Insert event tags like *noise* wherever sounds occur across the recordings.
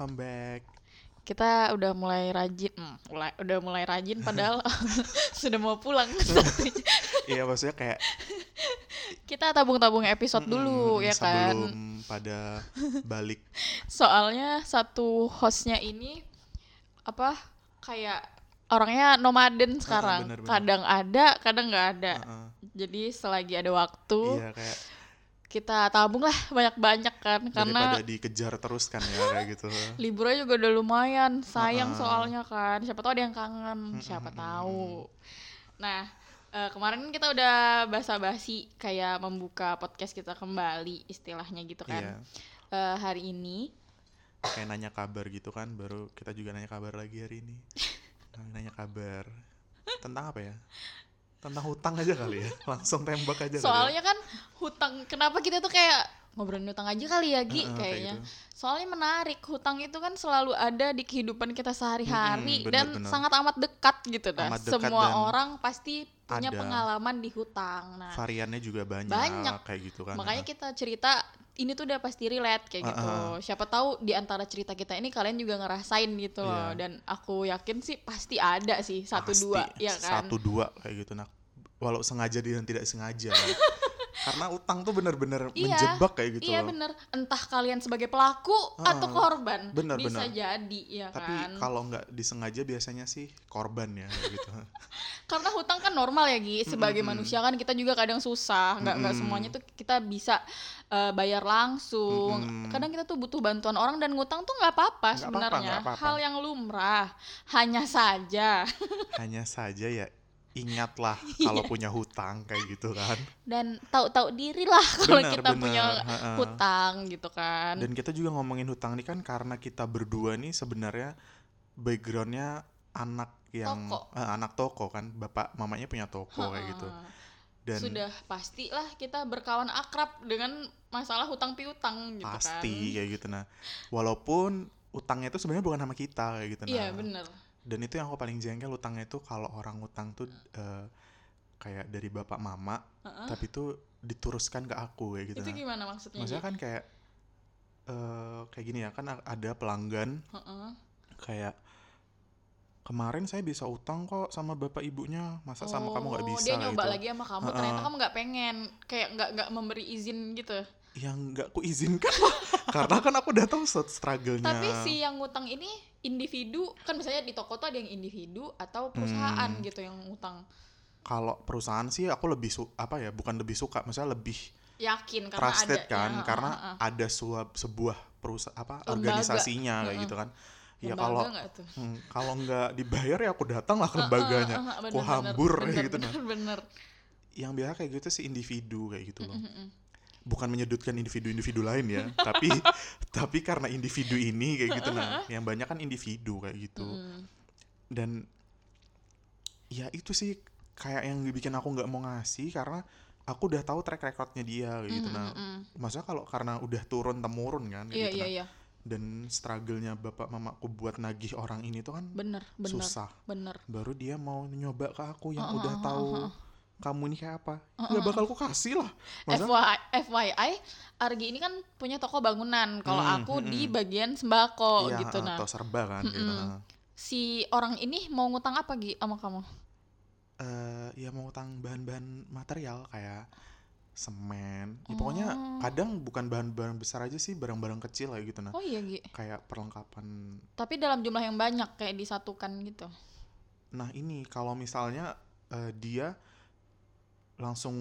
welcome back. Kita udah mulai rajin, hmm, mulai, udah mulai rajin padahal *laughs* sudah mau pulang. *laughs* Iya maksudnya kayak *laughs* Kita tabung-tabung episode dulu mm, ya kan. sebelum pada balik. Soalnya satu hostnya ini apa kayak orangnya nomaden sekarang. bener, bener. Kadang ada, kadang nggak ada. Heeh. Jadi selagi ada waktu Iya kayak kita tabung lah banyak-banyak kan karena daripada dikejar terus kan ya kayak gitu. liburnya juga udah lumayan sayang Heeh. soalnya kan siapa tahu ada yang kangen siapa tahu nah eh, kemarin kita udah basa-basi kayak membuka podcast kita kembali istilahnya gitu Iya, kan Eh, hari ini kayak nanya kabar gitu kan, baru kita juga nanya kabar lagi hari ini. *laughs* Nanya kabar tentang apa ya? Tentang hutang aja kali ya, *laughs* langsung tembak aja kali ya. soalnya kan hutang kenapa kita tuh kayak ngobrolin hutang aja kali ya Gi kayak kayaknya gitu. soalnya menarik hutang itu kan selalu ada di kehidupan kita sehari-hari bener, dan bener. sangat amat dekat gitu dah Amat dekat semua orang pasti punya ada. pengalaman di hutang nah Variannya juga banyak, Banyak. kayak gitu kan. Makanya kita cerita ini tuh udah pasti relate kayak gitu. Uh-uh. Siapa tahu di antara cerita kita ini kalian juga ngerasain gitu loh. Iya. Dan aku yakin sih pasti ada sih satu Pasti, dua ya kan. Satu dua kayak gitu nah. Walau sengaja dan tidak sengaja. *laughs* Karena utang tuh bener-bener Iya, menjebak kayak gitu Iya loh. bener. Entah kalian sebagai pelaku Uh-uh. atau korban. Bener, Bisa bener. jadi ya Tapi kan. kalau nggak disengaja biasanya sih korban ya gitu. *laughs* Karena hutang kan normal ya Gi. Sebagai Mm-mm. manusia kan kita juga kadang susah. Nggak nggak Mm-mm. semuanya tuh kita bisa eh, bayar langsung. Mm-mm. Kadang kita tuh butuh bantuan orang dan ngutang tuh nggak apa-apa sebenarnya. Hal yang lumrah. Hanya saja Hanya saja ya ingatlah *laughs* Iya. kalau punya hutang kayak gitu kan. dan tahu-tahu diri lah *laughs* kalau kita benar. punya hutang gitu kan. Dan kita juga ngomongin hutang nih kan karena kita berdua nih sebenarnya backgroundnya anak yang Toko. eh, anak toko kan, bapak mamanya punya toko kayak gitu. Dan Sudah pastilah kita berkawan akrab dengan masalah hutang piutang gitu pasti kan. kayak gitu nah. Walaupun utangnya itu sebenarnya bukan sama kita kayak gitu nah. Iya bener. Dan itu yang aku paling jengkel utangnya itu kalau orang utang tuh eh, kayak dari bapak mama Heeh. tapi itu dituruskan ke aku kayak gitu Itu gimana maksudnya? maksudnya kan kayak eh kayak gini ya kan ada pelanggan Heeh. kayak kemarin saya bisa utang kok sama bapak ibunya masa sama kamu nggak Oh, bisa Dia nyoba gitu lagi sama kamu, Heeh. ternyata kamu nggak pengen, kayak nggak nggak memberi izin gitu. Yang nggak kuizinkan lah *laughs* karena kan aku udah tahu struggle-nya Tapi si yang ngutang ini individu, kan misalnya di toko tuh ada yang individu atau perusahaan Hmm. gitu yang ngutang. kalau perusahaan sih aku lebih su apa ya bukan lebih suka maksudnya lebih Yakin karena trusted ada kan ya, karena heeh, heeh. ada sebuah sebuah perusahaan apa Lembaga. organisasinya kayak Mm-mm. gitu kan ya kalau hmm, kalau nggak dibayar ya aku datang lah ke lembaganya Heeh, heeh, aku bener, hambur bener, kayak gitu nah bener, bener. yang biasa kayak gitu sih individu kayak gitu loh Mm, mm, mm. Bukan menyudutkan individu-individu lain ya *laughs* tapi tapi karena individu ini kayak gitu nah *laughs* yang banyak kan individu kayak gitu Mm. dan ya itu sih kayak yang bikin aku nggak mau ngasih karena aku udah tahu track recordnya dia kayak gitu Mm, nah mm, mm. maksudnya kalau karena udah turun temurun kan kayak Iya gitu iya nah. iya, dan struggle-nya bapak mamaku buat nagih orang ini tuh kan bener bener susah bener. baru dia mau nyoba ke aku yang Heeh, udah heeh, tahu. Kamu ini kayak apa nggak bakal aku kasih lah Masa, FYI, FYI, Argi ini kan punya toko bangunan. Kalau Hmm, aku hmm, di hmm. bagian sembako iya, gitu. Nah, atau serba kan gitu. Mm-mm. Nah. si orang ini mau ngutang apa Gi sama kamu? Eh, ya mau utang bahan-bahan material kayak semen ya, pokoknya Oh. kadang bukan bahan-bahan besar aja sih barang-barang kecil kayak gitu nah Oh iya Gi. kayak perlengkapan Tapi dalam jumlah yang banyak kayak disatukan gitu. nah ini kalau misalnya eh, dia langsung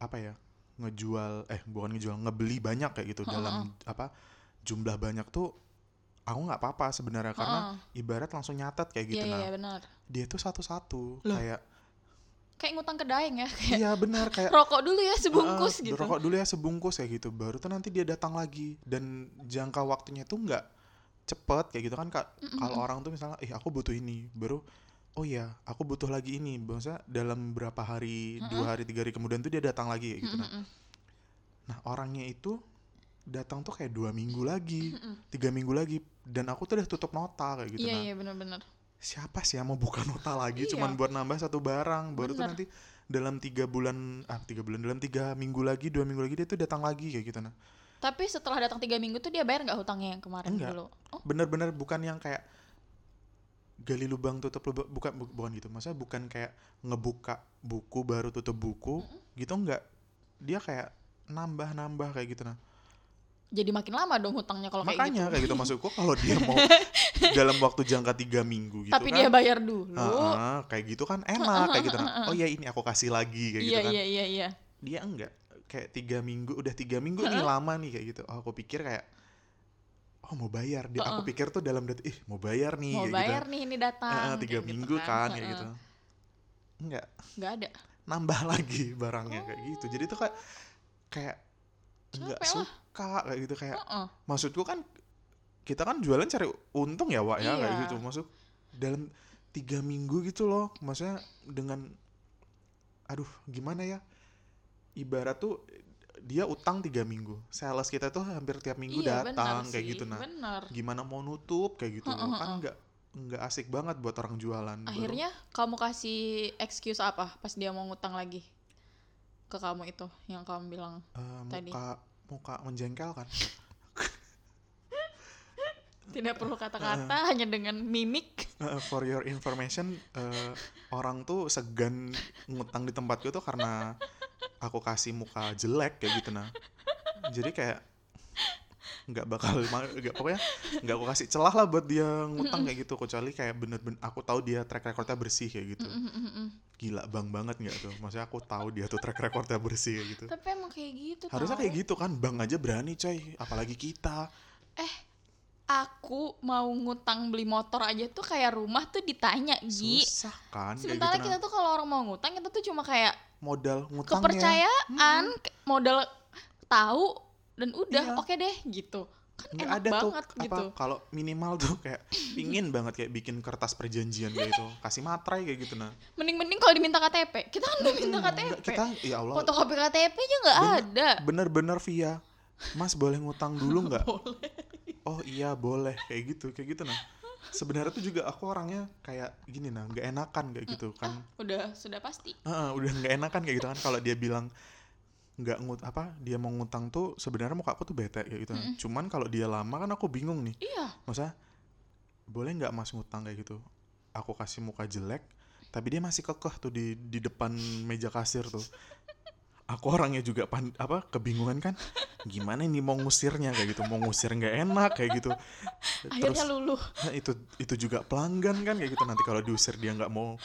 apa ya ngejual eh bukan ngejual ngebeli banyak kayak gitu Heeh, dalam apa jumlah banyak tuh aku nggak apa-apa sebenarnya karena ibarat langsung nyatet kayak gitu iya nah. iya, benar. dia tuh satu-satu kayak Kayak ngutang ke daeng ya, kayak iya benar kayak *laughs* rokok dulu ya sebungkus "Eh, gitu. rokok dulu ya sebungkus kayak gitu baru tuh nanti dia datang lagi dan jangka waktunya tuh nggak cepet kayak gitu kan kak. Kalau orang tuh misalnya eh aku butuh ini baru oh ya aku butuh lagi ini maksudnya dalam berapa hari dua hari tiga hari kemudian tuh dia datang lagi gitu nah, Mm-mm. nah orangnya itu datang tuh kayak dua minggu lagi tiga minggu lagi dan aku tuh udah tutup nota kayak gitu Iya nah iya benar-benar. siapa sih yang mau buka nota lagi Iya. cuman buat nambah satu barang baru tuh Bener. nanti dalam tiga bulan ah tiga bulan dalam tiga minggu lagi dua minggu lagi dia tuh datang lagi kayak gitu nah Tapi setelah datang tiga minggu tuh dia bayar nggak hutangnya yang kemarin Enggak. dulu? Oh, bener-bener bukan yang kayak gali lubang tutup lubang bukan bu- bukan gitu maksudnya bukan kayak ngebuka buku baru tutup buku gitu enggak dia kayak nambah-nambah kayak gitu nah. Jadi makin lama dong hutangnya kalau kayak makanya gitu. kayak gitu maksudku kalau dia mau *laughs* dalam waktu jangka tiga minggu gitu Tapi kan. dia bayar dulu. Heeh, kayak gitu kan enak kayak gitu nah oh iya ini aku kasih lagi kayak Iya gitu kan. iya iya iya. dia enggak kayak tiga minggu udah tiga minggu nih lama nih kayak gitu. Oh, aku pikir kayak oh mau bayar dia aku pikir tuh dalam detik ih mau bayar nih Mau kayak bayar gitu nih ini datang. Heeh, tiga kayak gitu minggu kan, kayak Heeh. gitu enggak Nggak ada. nambah *laughs* lagi barangnya kayak gitu jadi tuh kayak kayak enggak lah. suka kayak gitu kayak Heeh. maksudku kan kita kan jualan cari untung ya Wak ya kayak Iya. gitu maksud dalam tiga minggu gitu loh maksudnya dengan aduh gimana ya ibarat tuh dia utang tiga minggu. Sales kita tuh hampir tiap minggu Iya, datang kayak sih, gitu. Nah Benar. gimana mau nutup kayak gitu. Loh Heeh, kan nggak nggak asik banget buat orang jualan Baru- Akhirnya kamu kasih excuse apa pas dia mau ngutang lagi ke kamu itu yang kamu bilang eh, tadi. muka muka menjengkelkan *laughs* tidak perlu kata-kata hanya dengan mimik. Uh, for your information, uh, orang tuh segan ngutang di tempatku tuh karena aku kasih muka jelek kayak gitu nah. Jadi kayak nggak bakal nggak pokoknya nggak aku kasih celah lah buat dia ngutang kayak gitu kecuali kayak bener-bener aku tahu dia track recordnya bersih kayak gitu gila bang banget nggak tuh maksudnya aku tahu dia tuh track recordnya bersih kayak gitu Tapi emang kayak gitu. harusnya tau. kayak gitu kan bang aja berani coy apalagi kita Aku mau ngutang beli motor aja tuh kayak rumah tuh ditanya Gi. susah kan Sementara gitu kita tuh kalau orang mau ngutang kita tuh cuma kayak modal ngutangnya kepercayaan, ke- modal tahu dan udah Iya. oke deh gitu. Kan nggak enak ada tuh banget apa gitu. kalau minimal tuh kayak *clears throat* pingin banget kayak bikin kertas perjanjian kayak gitu kasih materai kayak gitu nah Mending-mending kalau diminta KTP. Kita kan udah minta KTP. kita ya Allah Fotokopi KTP aja nggak Bener. ada. bener-bener via Mas boleh ngutang dulu nggak *laughs* Boleh. Oh iya boleh. Kayak gitu kayak gitu nah. Sebenarnya tuh juga aku orangnya kayak gini nah. Nggak enakan kayak gitu kan. Udah sudah pasti. Heeh, udah nggak enakan kayak gitu kan. Kalau dia bilang nggak ngut apa dia mau ngutang tuh sebenarnya muka aku tuh bete kayak gitu. Nah. cuman kalau dia lama kan aku bingung nih. Iya. maksudnya boleh nggak mas ngutang kayak gitu? Aku kasih muka jelek tapi dia masih kekeh tuh di di depan meja kasir tuh aku orangnya juga pan, apa kebingungan kan? Gimana ini mau ngusirnya? Kayak gitu mau ngusir nggak enak kayak gitu. Terus Akhirnya luluh. nah, itu itu juga pelanggan kan kayak gitu. Nanti kalau diusir dia nggak mau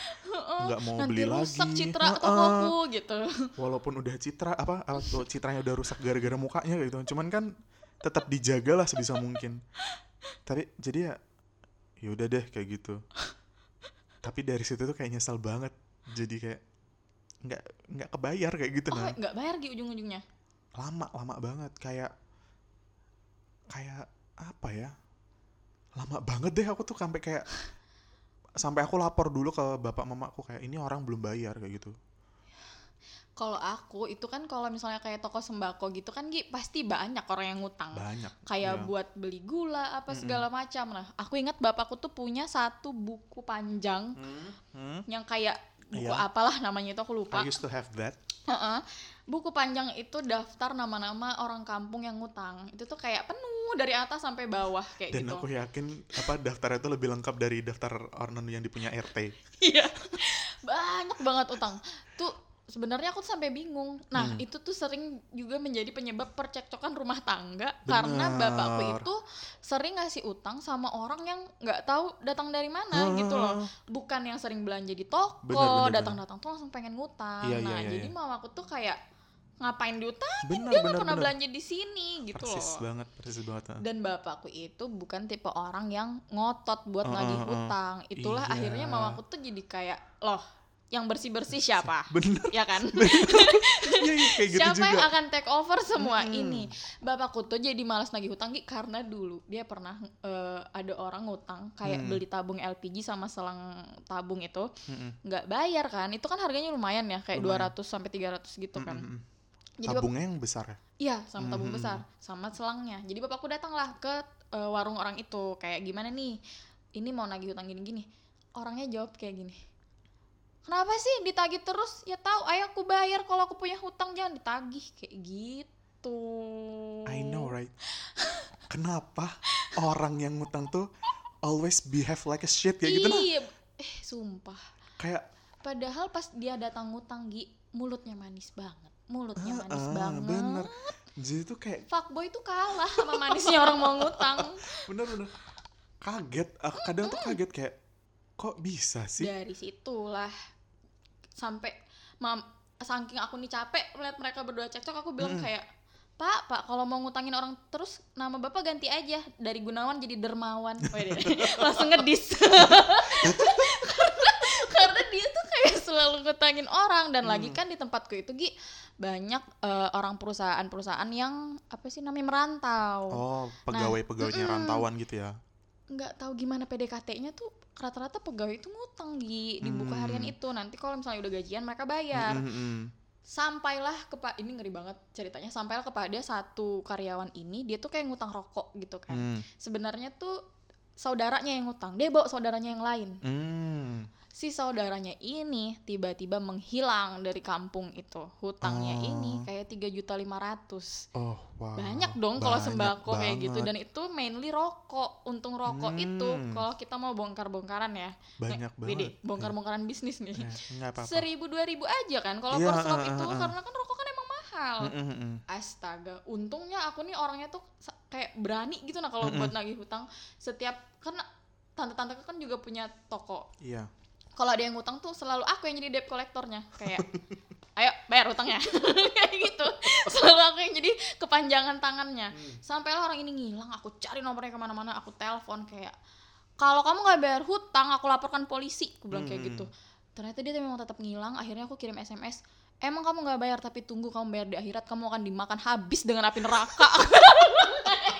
nggak mau Nanti beli rusak lagi. citra Heeh. tokoku gitu. walaupun udah citra apa, citranya udah rusak gara-gara mukanya kayak gitu. Cuman kan tetap dijaga lah sebisa mungkin. Tapi jadi ya ya udah deh kayak gitu. Tapi dari situ tuh kayak nyesel banget. Jadi kayak nggak nggak kebayar kayak gitu Oh, nah nggak bayar Gi ujung-ujungnya. lama lama banget kayak kayak apa ya lama banget deh aku tuh sampai kayak *laughs* sampai aku lapor dulu ke bapak mamaku kayak ini orang belum bayar kayak gitu Kalau aku itu kan kalau misalnya kayak toko sembako gitu kan Gi pasti banyak orang yang ngutang. banyak Kayak Iya. buat beli gula apa Mm-mm. segala macam. Nah, aku ingat bapakku tuh punya satu buku panjang Hmm, yang kayak buku Iya. apalah namanya itu aku lupa. I used to have that Heeh. Buku panjang itu daftar nama-nama orang kampung yang ngutang. Itu tuh kayak penuh dari atas sampai bawah kayak dan gitu. aku yakin apa daftarnya itu lebih lengkap dari daftar orang yang dipunya RT Iya. *laughs* Banyak banget utang. Tuh sebenarnya aku tuh sampai bingung. Nah, Hmm. itu tuh sering juga menjadi penyebab percekcokan rumah tangga karena bapakku itu sering ngasih utang sama orang yang nggak tahu datang dari mana gitu loh. Ah, Bukan yang sering belanja di toko, datang-datang tuh langsung pengen ngutang. Iya, nah, iya, iya, jadi iya. mamaku tuh kayak ngapain diutang? benar Dia nggak pernah benar belanja di sini gitu persis loh. banget persis banget ah. Dan bapakku itu bukan tipe orang yang ngotot buat Uh, nagih hutang. Itulah Iya. akhirnya mamaku tuh jadi kayak, loh, yang bersih-bersih siapa? *laughs* bener ya kan? *laughs* Iya, kayak gitu siapa yang juga akan take over semua Mm-mm. ini? Bapakku tuh jadi malas nagih hutang Gi, karena dulu dia pernah eh, ada orang ngutang kayak Hmm. beli tabung LPG sama selang tabung itu nggak bayar kan? Itu kan harganya lumayan ya, kayak Lumayan. 200 sampai 300 gitu kan. Mm-mm. Jadi tabungnya yang besar ya Iya, sama tabung Mhm. besar, sama selangnya. Jadi bapakku datanglah ke eh, warung orang itu, kayak gimana nih? Ini mau nagih hutang gini-gini. Orangnya jawab kayak gini. Kenapa sih ditagih terus? Ya tahu, ayo aku bayar. Kalau aku punya hutang jangan ditagih. Kayak gitu. I know right? Kenapa orang yang ngutang tuh always behave like a shit? Kayak gitu nah. Iya. Eh sumpah. Kayak padahal pas dia datang ngutang Gi mulutnya manis banget. Mulutnya manis ah, banget. bener. Jadi tuh kayak fuckboy tuh kalah sama manisnya orang mau ngutang. Bener-bener kaget. Aku kadang tuh kaget kayak kok bisa sih dari situlah sampai mam saking aku nih capek melihat mereka berdua cekcok aku bilang Mm-mm. kayak Pak, Pak, kalau mau ngutangin orang terus nama Bapak ganti aja dari Gunawan jadi Dermawan. *laughs* Wede, *laughs* langsung ngedis. karena, *laughs* karena dia tuh kayak selalu ngutangin orang dan lagi Hmm. kan di tempatku itu Gi banyak eh, orang perusahaan-perusahaan yang apa sih namanya merantau. oh pegawai-pegawainya mm-mm. rantauan gitu ya nggak tahu gimana PDKT-nya tuh rata-rata pegawai itu ngutang di di buku Hmm. harian itu nanti kalau misalnya udah gajian mereka bayar Mm, mm, mm. sampailah kepa ini ngeri banget ceritanya sampailah kepada satu karyawan ini dia tuh kayak ngutang rokok gitu kan Mm, sebenarnya tuh saudaranya yang ngutang dia bawa saudaranya yang lain mm. Si saudaranya ini tiba-tiba menghilang dari kampung itu hutangnya Oh. ini kayak tiga juta lima ratus. Oh banyak dong kalau sembako kayak gitu. banget. dan itu mainly rokok untung rokok Hmm. itu. Kalau kita mau bongkar-bongkaran ya. Banyak Wede, banget. bongkar-bongkaran bisnis nih. Ya, apa-apa. Seribu dua ribu aja kan kalau per slop uh, itu uh, uh. karena kan rokok kan emang mahal. Mm, mm, mm. astaga untungnya aku nih orangnya tuh kayak berani gitu nah kalau buat nagih hutang. Setiap karena tante-tante kan juga punya toko iya kalau ada yang ngutang tuh selalu aku yang jadi debt kolektornya kayak ayo bayar hutangnya *laughs* kayak gitu. Selalu aku yang jadi kepanjangan tangannya. Sampailah orang ini ngilang aku cari nomornya ke mana-mana aku telepon kayak kalau kamu nggak bayar hutang aku laporkan polisi. Aku bilang kayak Hmm. gitu ternyata dia memang tetap ngilang. Akhirnya aku kirim sms emang kamu nggak bayar tapi tunggu kamu bayar di akhirat kamu akan dimakan habis dengan api neraka *laughs*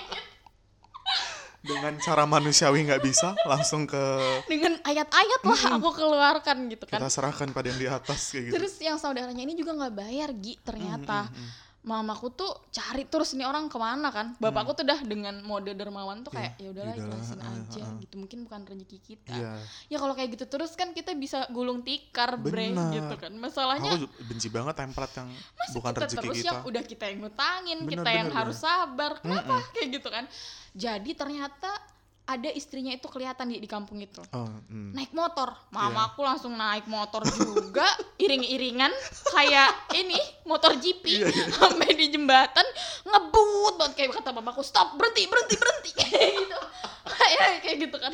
dengan cara manusiawi nggak bisa langsung ke dengan ayat-ayat lah aku keluarkan gitu kan. Kita serahkan pada yang di atas kayak gitu. Terus yang saudaranya ini juga nggak bayar Gi ternyata. Mm, mm, mm. Mamaku tuh cari terus nih orang ke mana kan. Bapakku tuh dah dengan mode dermawan tuh kayak Iya, ya udahlah ikhlasin aja gitu. Mungkin bukan rezeki kita. Iya. Ya kalau kayak gitu terus kan kita bisa gulung tikar bre gitu kan. Masalahnya aku benci banget template yang masa bukan kita rezeki terus kita. yang udah kita yang ngutangin kita yang harus sabar. Kenapa? Kayak gitu kan. Jadi ternyata ada istrinya itu kelihatan di, di kampung itu. Oh, mm. naik motor. Iya. mamaku langsung naik motor juga *laughs* iring-iringan kayak ini motor GP Iya, iya. *laughs* sampai di jembatan ngebut banget kayak kata mamaku stop berhenti berhenti berhenti. *laughs* Kayak gitu. Kayak kayak gitu kan.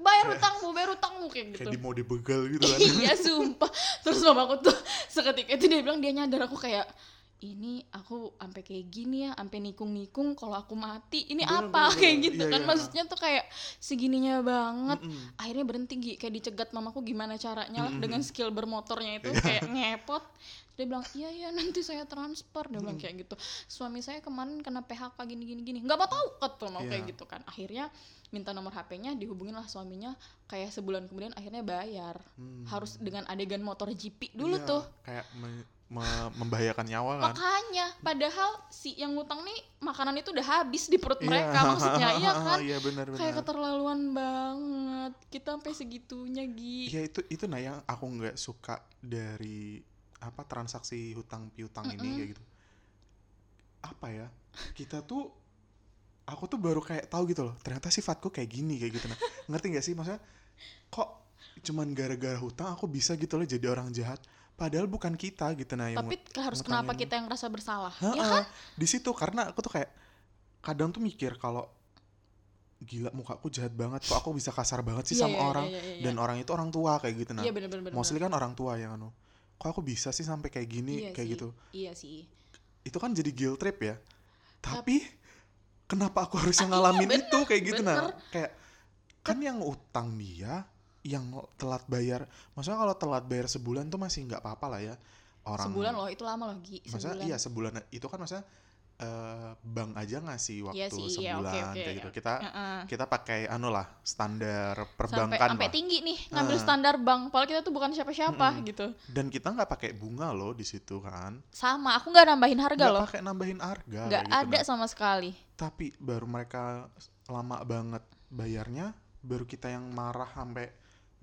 Bayar utangmu bayar utangmu kayak gitu. kayak di mode begal gitu kan. Iya sumpah. Terus mamaku tuh seketika itu dia bilang dia nyadar aku kayak ini aku sampai kayak gini ya sampai nikung-nikung kalau aku mati ini Bener, apa bener, kayak bener. gitu Iya, kan iya. maksudnya tuh kayak segininya banget Mm-mm. akhirnya berhenti kayak dicegat mamaku gimana caranya lah Mm-mm. dengan skill bermotornya itu Iya. kayak ngepot dia bilang iya iya nanti saya transfer dia bilang kayak gitu suami saya kemarin kena PHK gini gini gini nggak mau tahu kata mau kayak Iya. gitu kan akhirnya minta nomor HP-nya dihubungin lah suaminya kayak sebulan kemudian akhirnya bayar Hmm. harus dengan adegan motor GP dulu Iya, tuh kayak me- me- membahayakan nyawa kan? Makanya padahal si yang ngutang nih makanan itu udah habis di perut Iya. mereka maksudnya iya *laughs* kan? Iya benar benar. kayak keterlaluan banget kita sampai segitunya Gi. Ya itu itu nah yang aku nggak suka dari apa transaksi hutang piutang ini Mm-mm. kayak gitu. Apa ya kita tuh aku tuh baru kayak tahu gitu loh ternyata sifatku kayak gini kayak gitu. Nah ngerti nggak sih? Maksudnya kok cuman gara-gara hutang aku bisa gitu loh jadi orang jahat padahal bukan kita gitu nah yang tapi harus kenapa kita yang rasa bersalah? Ha-ha, ya kan? di situ karena aku tuh kayak kadang tuh mikir kalau gila mukaku jahat banget kok aku bisa kasar banget sih Iya, sama iya, iya, orang dan orang itu orang tua kayak gitu nah iya bener bener bener mostly kan orang tua yang anu. Kok aku bisa sih sampai kayak gini Iya kayak sih. gitu. iya sih. Itu kan jadi guilt trip ya. Tapi kenapa aku harus yang Ah, iya, ngalamin bener, itu kayak gitu nah bener. kayak kan yang utang dia yang telat bayar. Maksudnya kalau telat bayar sebulan tuh masih nggak apa-apa lah ya. Orang sebulan loh itu lama loh Gi. Maksudnya sebulan. iya sebulan. Itu kan maksudnya eh, bank aja ngasih waktu Iya sih, iya, sebulan oke, oke, kayak gitu. Oke. kita Heeh. kita pakai anu lah standar sampai perbankan sampai lah. tinggi nih ngambil Ah. standar bank. Padahal kita tuh bukan siapa-siapa Mm-mm. gitu. Dan kita nggak pakai bunga loh di situ kan. Sama aku nggak nambahin harga nggak loh. pakai nambahin harga nggak gitu, ada nah. sama sekali. Tapi baru mereka lama banget bayarnya baru kita yang marah sampai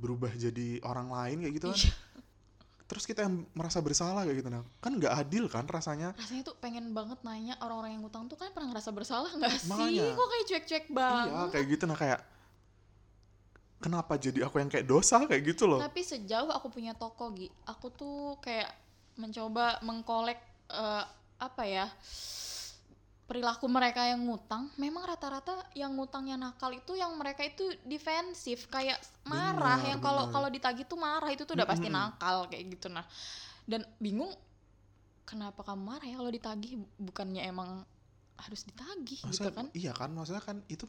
berubah jadi orang lain kayak gitu kan. Iya. terus kita yang merasa bersalah kayak gitu. Nah kan nggak adil kan rasanya. Rasanya tuh pengen banget nanya orang-orang yang ngutang tuh kan pernah ngerasa bersalah nggak sih? Makanya. kok kayak cuek-cuek banget? Iya kayak gitu. Nah kayak kenapa jadi aku yang kayak dosa kayak gitu loh? Tapi sejauh aku punya toko Gi aku tuh kayak mencoba mengkolek eh, apa ya perilaku mereka yang ngutang memang rata-rata yang ngutangnya nakal itu yang mereka itu defensif kayak marah Benar, yang kalau kalau ditagih tuh marah itu tuh udah pasti nakal kayak gitu. Nah dan bingung kenapa kamu marah ya kalau ditagih? Bukannya emang harus ditagih gitu kan? iya kan maksudnya kan itu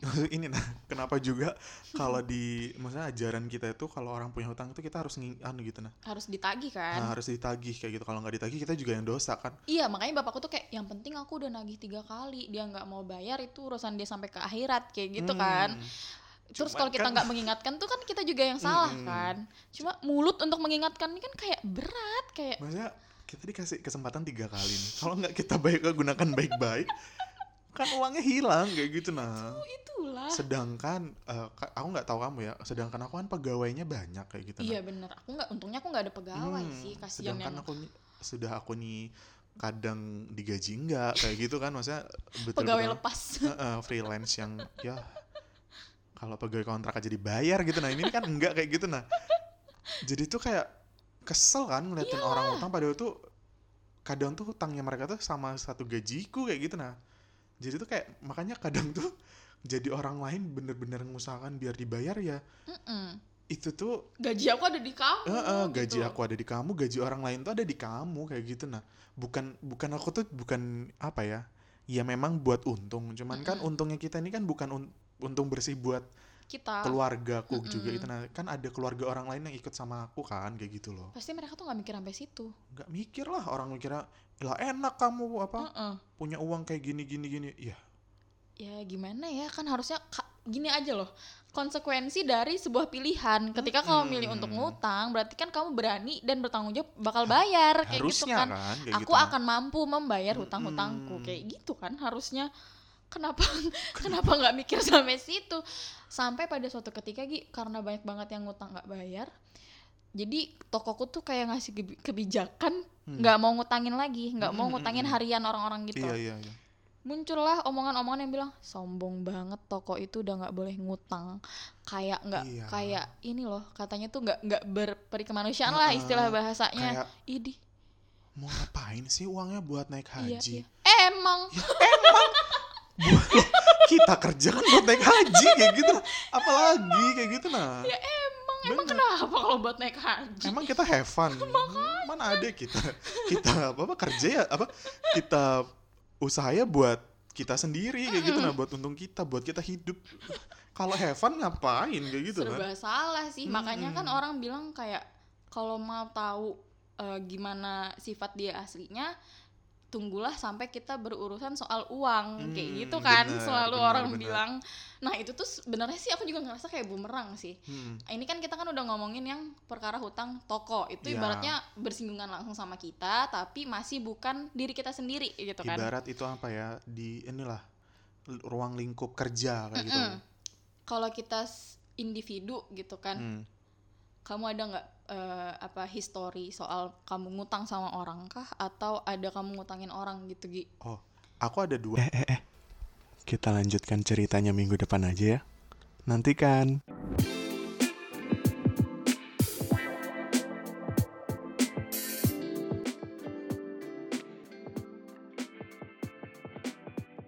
*laughs* ini nah kenapa juga kalau di maksudnya ajaran kita itu kalau orang punya hutang itu kita harus anu gitu nah, harus ditagih kan Nah, harus ditagih kayak gitu kalau nggak ditagih kita juga yang dosa kan Iya makanya bapakku tuh kayak yang penting aku udah nagih tiga kali dia nggak mau bayar itu urusan dia sampai ke akhirat kayak gitu Hmm. kan. Terus kalau kita kan- nggak mengingatkan tuh kan kita juga yang salah Mm-mm. kan. Cuma mulut untuk mengingatkan ini kan kayak berat kayak maksudnya kita dikasih kesempatan tiga kali nih kalau nggak kita baik gunakan baik-baik kan uangnya hilang kayak gitu nah oh, itulah. sedangkan ka- aku nggak tahu kamu ya sedangkan aku kan pegawainya banyak kayak gitu Iya nah. bener. Aku nggak untungnya aku nggak ada pegawai Hmm, sih kasihan sedangkan yang aku sudah aku nih kadang digaji enggak kayak gitu kan maksudnya betul pegawai lepas. *laughs* freelance yang ya kalau pegawai kontrak aja dibayar gitu nah ini kan enggak kayak gitu nah jadi tuh kayak kesel kan ngeliatin orang utang padahal tuh kadang tuh hutangnya mereka tuh sama satu gajiku kayak gitu nah jadi tuh kayak makanya kadang tuh jadi orang lain bener-bener mengusahakan biar dibayar ya Mm-mm. itu tuh Gaji aku ada di kamu. Eh, eh, gaji gitu. aku ada di kamu, gaji orang lain tuh ada di kamu kayak gitu nah. Bukan bukan aku tuh bukan apa ya? Ya memang buat untung, cuman kan Mm-mm. untungnya kita ini kan bukan un- untung bersih buat Kita. keluargaku juga Mm-mm. itu nah. Kan ada keluarga orang lain yang ikut sama aku kan kayak gitu loh. Pasti mereka tuh nggak mikir sampai situ. Nggak mikir lah orang mikirnya lah enak kamu apa Heeh. punya uang kayak gini gini gini. Iya. ya gimana ya kan harusnya gini aja loh konsekuensi dari sebuah pilihan ketika kamu milih untuk ngutang berarti kan kamu berani dan bertanggung jawab bakal bayar kayak gitu kan kan, kayak aku gitu. nah. akan mampu membayar hutang-hutangku Mm-mm. kayak gitu kan harusnya kenapa *laughs* kenapa nggak mikir sampai situ sampai pada suatu ketika Gi karena banyak banget yang ngutang nggak bayar jadi tokoku tuh kayak ngasih kebi- kebijakan Hmm. nggak mau ngutangin lagi nggak mau Mm-mm, ngutangin mm-mm. harian orang-orang gitu Iya iya iya. muncullah omongan-omongan yang bilang sombong banget toko itu udah nggak boleh ngutang kayak nggak Iya. kayak ini loh katanya tuh nggak nggak berperi kemanusiaan lah Heeh, istilah bahasanya Kayak idi mau ngapain sih uangnya buat naik iya, haji? iya. emang buat lo *laughs* kita kerja kan buat naik haji kayak gitu apalagi kayak gitu nah ya emang emang Bener. kenapa kalau buat naik haji? Emang kita have fun. *laughs* Mana ada kita kita apa, apa kerja ya apa kita usahanya buat kita sendiri kayak gitu. Nah buat untung kita buat kita hidup. *laughs* Kalau have fun ngapain kayak gitu kan? serba salah sih. Makanya kan orang bilang kayak kalau mau tahu eh, gimana sifat dia aslinya tunggulah sampai kita berurusan soal uang. Kayak Hmm, gitu kan bener, selalu bener, orang bener. bilang. Nah itu tuh sebenarnya sih aku juga ngerasa kayak bumerang sih. Hmm, ini kan kita kan udah ngomongin yang perkara hutang toko. Itu Ya. ibaratnya bersinggungan langsung sama kita tapi masih bukan diri kita sendiri gitu kan. Ibarat itu apa ya? Di inilah ruang lingkup kerja kayak gitu. Mm-mm. kalau kita individu gitu kan. Hmm. Kamu ada nggak eh, apa histori soal kamu ngutang sama orang kah atau ada kamu ngutangin orang gitu Gi Oh, aku ada dua. Eh, eh, eh. Kita lanjutkan ceritanya minggu depan aja ya. Nantikan.